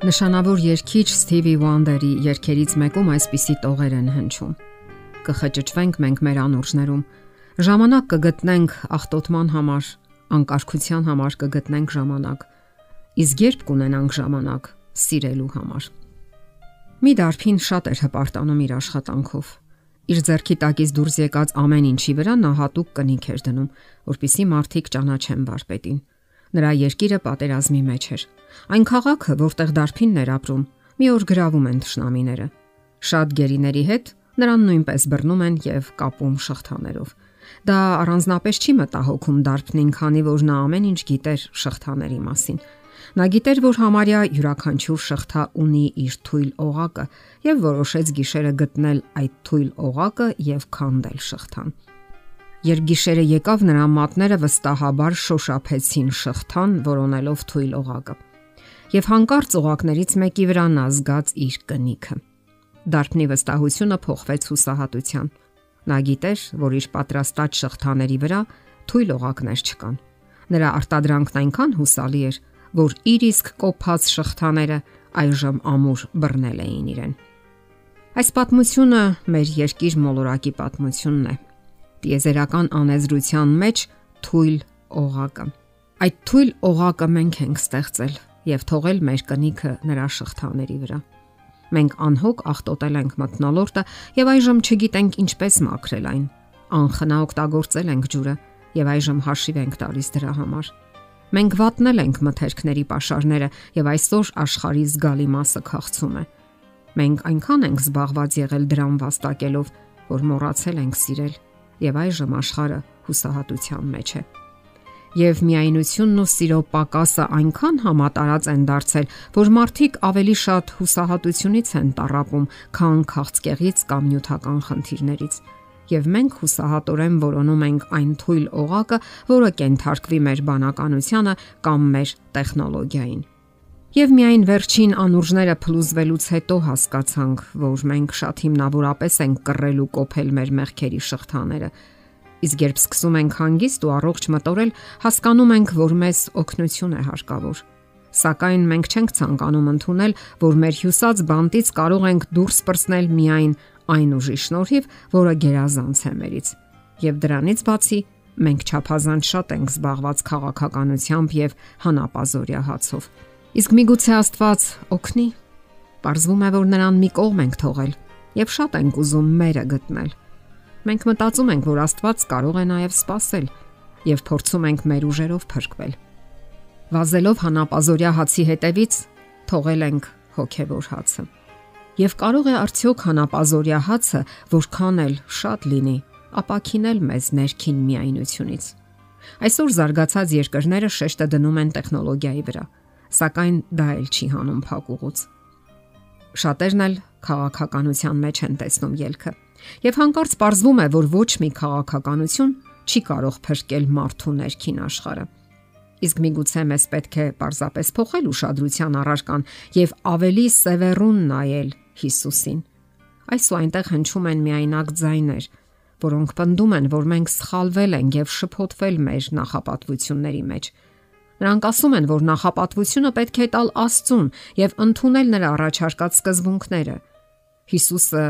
Նշանավոր երգիչ Սթիվի Վանդերի երգերից մեկում այսպիսի տողեր են հնչում. Կխճճվենք մենք մեր անուրջներում, ժամանակ կգտնենք ախտոտման համար, անկարգության համար կգտնենք ժամանակ, իսկ երբ կունենանք ժամանակ սիրելու համար։ Մի դարփին շատ էր հպարտանում իր աշխատանքով։ Իր ձեռքի տակից դուրս եկած ամեն ինչի վրա նա հատուկ կնիք էր դնում, որpիսի մարդիկ ճանաչեն վարպետին։ Նրա երկիրը պատերազմի մեջ էր։ Այն քաղաքը, որտեղ դարփիններ ապրում, մի օր գրավում են ճշնամիները։ Շատ գերիների հետ նրան նույնպես բռնում են եւ կապում շղթաներով։ Դա առանձնապես չի մտահոգում դարբնին, քանի որ նա ամեն ինչ գիտեր շղթաների մասին։ Նա գիտեր, որ համարյա յուրաքանչյուր շղթա ունի իր թույլ օղակը եւ որոշեց գիշերը գտնել այդ թույլ օղակը եւ քանդել շղթան։ Երբ գիշերը եկավ, նրա մատները վստահաբար շոշափեցին շղթան, որոնելով թույլ օղակը։ Եվ հանկարծ օղակներից մեկի վրա նա զգաց իր կնիքը։ Դարբնի վստահությունը փոխվեց հուսահատության։ Նա գիտեր, որ իր պատրաստած շղթաների վրա թույլ օղակներ չկան։ Նրա արտադրանքն այնքան հուսալի էր, որ իր իսկ կոփած շղթաները այժմ ամուր բռնել էին իրեն։ Այս պատմությունը մեր երկիր մոլորակի պատմությունն է տիեզերական անեզրության մեջ թույլ օղակը։ Այդ թույլ օղակը մենք ենք ստեղծել եւ թողել մեր կնիքը նրա շղթաների վրա։ Մենք անհոգ ախտոտել ենք մտնոլորտը եւ այժմ չգիտենք ինչպես մաքրել այն։ Անխնա օգտագործել ենք ջուրը եւ այժմ հաշիվ ենք տալիս դրա համար։ Մենք վատնել ենք մթերքների pašարները եւ այսօր աշխարհի զգալի մասը քաղցում է։ Մենք այնքան ենք զբաղված եղել դրան վաստակելով, որ մոռացել ենք սիրել եւ այժմ աշխարը հուսահատության մեջ է։ Եվ միայնությունն ու սիրո պակասը այնքան համատարած են դարձել, որ մարդիկ ավելի շատ հուսահատությունից են տարապում, քան քաղցկեղից կամ նյութական խնդիրներից եւ մենք հուսահատորեն որոնում ենք այն թույլ օղակը, որը կենթարկվի մեր բանականությանը կամ մեր տեխնոլոգիային։ Եվ միայն վերջին անուրջները փլուզվելուց հետո հասկացանք, որ մենք շատ հիմնավորապես ենք կռել ու կոփել մեր մեղքերի շղթաները։ Իսկ երբ սկսում ենք հանգիստ ու առողջ մտորել, հասկանում ենք, որ մեզ օգնություն է հարկավոր։ Սակայն մենք չենք ցանկանում ընդունել, որ մեր հյուսած բանտից կարող ենք դուրս պրծնել միայն այն ուժի շնորհիվ, որը գերազանց է մերից։ Եվ դրանից բացի մենք ճափազանց շատ ենք զբաղված քաղաքականությամբ եւ հանապազորյա հացով Իսկ միգուցե Աստված օգնի։ Պարզվում է, որ նրան մի կողմ ենք թողել եւ շատ ենք ուզում մերը գտնել։ Մենք մտածում ենք, որ Աստված կարող է նաեւ սпасել եւ փորձում ենք մեր ուժերով փրկվել։ Վազելով հանապազորյա հացի հետևից թողել ենք հոգևոր հացը։ Եվ կարող է արդյոք հանապազորյա հացը, որքան էլ շատ լինի, ապակինել մեզ ներքին միայնությունից։ Այսօր զարգացած երկրները շեշտը դնում են տեխնոլոգիայի վրա սակայն դա էլ չի հանում փակուղուց։ Շատերն էլ քաղաքականության մեջ են տեսնում ելքը։ Եվ հանկարծ ողրվում է, որ ոչ մի քաղաքականություն չի կարող փրկել մարդու ներքին աշխարհը։ Իսկ միգուցե մեզ պետք է պարզապես փոխել ուշադրության առարկան եւ ավելի սևեռուն նայել Հիսուսին։ Այս ու այնտեղ հնչում են միայնակ ձայներ, որոնք պնդում են, որ մենք սխալվել ենք եւ շփոթվել մեր նախապատվությունների մեջ։ Նրանք ասում են, որ նախապատվությունը պետք է տալ Աստծուն եւ ընդունել նրա առաջարկած սկզբունքները։ Հիսուսը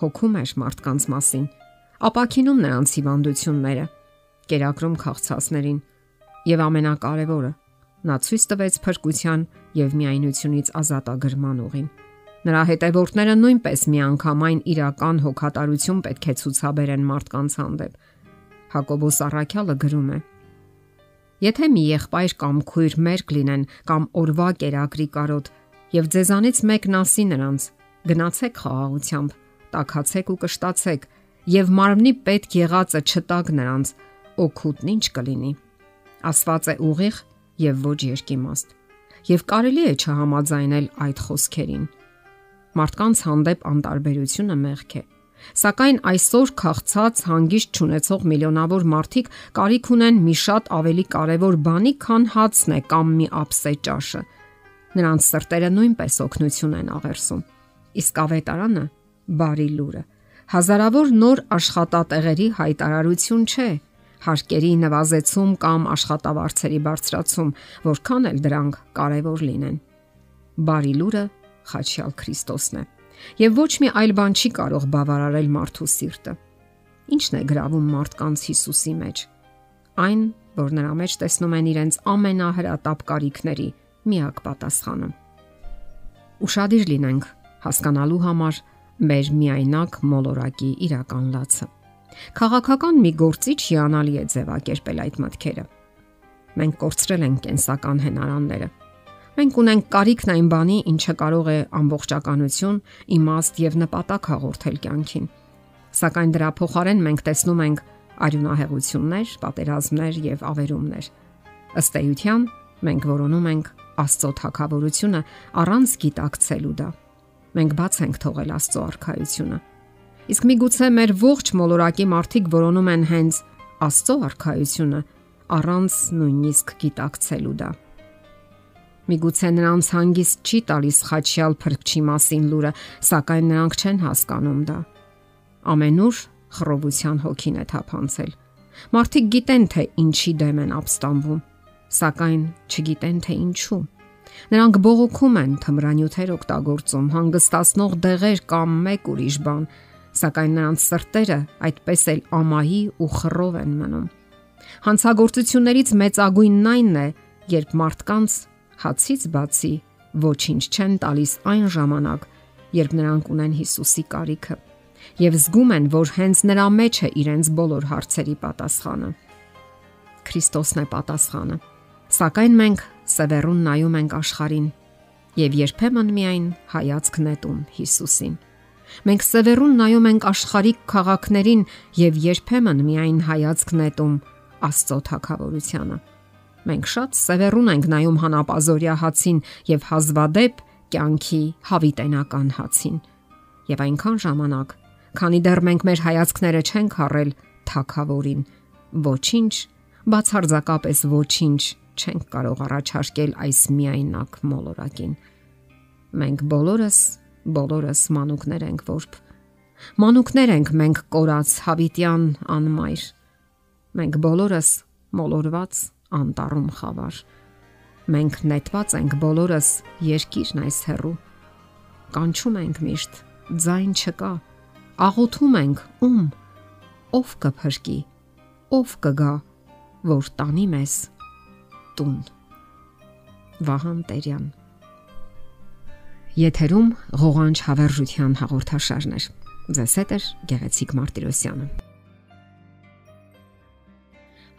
հոգում էր մարդկանց մասին, ապակինում նրանց հիվանդությունները, կերակրում քաղցածներին եւ ամենակարևորը՝ նա ցույց տվեց փրկության եւ միայնությունից ազատագրման ուղին։ Նրա հետևորդները նույնպես միանգամայն իրական հոգատարություն պետք է ցուցաբերեն մարդկանց հանդեպ։ Հակոբոս Արաքյալը գրում է. Եթե մի եղբայր կամ քույր մերկ լինեն կամ օրվա կերակրի կարոտ եւ ձեզանից մեկն ասի նրանց. գնացեք խաղաղությամբ, տակացեք ու կշտացեք եւ մարմնի պետք եղածը չտակ նրանց, օգուտն ինչ կլինի։ Ասված է ուղիղ եւ ոչ երկիմաստ։ Եվ կարելի է չհամաձայնել այդ խոսքերին։ Մարդկանց հանդեպ անտարբերությունը մեղք է Սակայն այսօր քաղցած հանգիստ ճանաչող միլիոնավոր մարդիկ կարիք ունեն մի շատ ավելի կարևոր բանի, քան հացն է կամ մի ափսե ճաշը։ Նրանց սրտերը նույնպես օգնություն են աղերսում։ Իսկ ավետարանը բարի լուրը հազարավոր նոր աշխատատեղերի հայտարարություն չէ, հարկերի նվազեցում կամ աշխատավարձերի բարձրացում, որքան էլ դրանք կարևոր լինեն։ բարի լուրը խաչյալ Քրիստոսն է։ Եվ ոչ մի այլ բան չի կարող բավարարել մարդու սիրտը։ Ինչն է գրավում մարդկանց Հիսուսի մեջ։ Այն, որ նրա մեջ տեսնում են իրենց ամենահրատապ կարիքների միակ պատասխանը։ Ուշադիր լինենք հասկանալու համար մեր միայնակ մոլորակի իրական լացը։ Խաղաղական մի գործիչ հիանալի է ձևակերպել այդ մտքերը։ Մենք կորցրել ենք կենսական հնարանները Մենք ունենք կարիքն այն բանի, ինչը կարող է ամբողջականություն, իմաստ եւ նպատակ հաղորդել կյանքին։ Սակայն դրա փոխարեն մենք տեսնում ենք արյունահեղություններ, պատերազմներ եւ ավերումներ։ Ըստ էության, մենք որոնում ենք Աստծո թակավորությունը առանց գիտակցելու դա։ Մենք բաց ենք թողել Աստծո արխայությունը։ Իսկ միգուցե մեր ողջ մոլորակի մարդիկ որոնում են հենց Աստծո արխայությունը առանց նույնիսկ գիտակցելու դա։ Միգուցե նրանց հանգիստ չի տալիս խաչյալ փրկչի մասին լուրը, սակայն նրանք չեն հասկանում դա։ Ամենուր խռովության հոգին է թափանցել։ Մարդիկ գիտեն թե ինչի դեմ են ապստամբում, սակայն չգիտեն թե ինչու։ Նրանք բողոքում են, թմրանյութեր օգտագործում, հանգստացնող դեղեր կամ մեկ ուրիշ բան, սակայն նրանց սրտերը այդպես էլ ամայի ու խռով են մնում։ Հանցագործություններից մեծագույնն այն է, երբ մարդկանց հացից բացի ոչինչ չեն տալիս այն ժամանակ, երբ նրանք ունեն Հիսուսի կարիքը եւ զգում են, որ հենց նրա մեջ է իրենց բոլոր հարցերի պատասխանը։ Քրիստոսն է պատասխանը։ Սակայն մենք սևեռուն նայում ենք աշխարհին եւ երբեմն միայն հայացք նետում Հիսուսին։ Մենք սևեռուն նայում ենք աշխարհիկ քաղաքներին եւ երբեմն միայն հայացք նետում Աստծո թակավորությանը։ Մենք շատ սևեռուն ենք նայում հանապազորյա հացին եւ հազվադեպ կյանքի հավիտենական հացին։ Եվ այնքան ժամանակ, քանի դեռ մենք մեր հայացքները չենք հառել թակավորին, ոչինչ, բացարձակապես ոչինչ չենք կարող առաջարկել այս միայնակ մոլորակին։ Մենք բոլորս, բոլորս մանուկներ ենք, որբ մանուկներ ենք մենք կորած հավիտյան անմայր։ Մենք բոլորս մոլորված անտառում խավար։ Մենք նետված ենք բոլորս երկիրն այս հերու։ Կանչում ենք միշտ, ձայն չկա։ Աղոթում ենք ում ով կփրկի, ով կգա, որ տանի մեզ տուն։ Վահան Տերյան Եթերում ղողանջ հավերժության հաղորդաշարներ։ Ձեզ հետ է Գեղեցիկ Մարտիրոսյանը։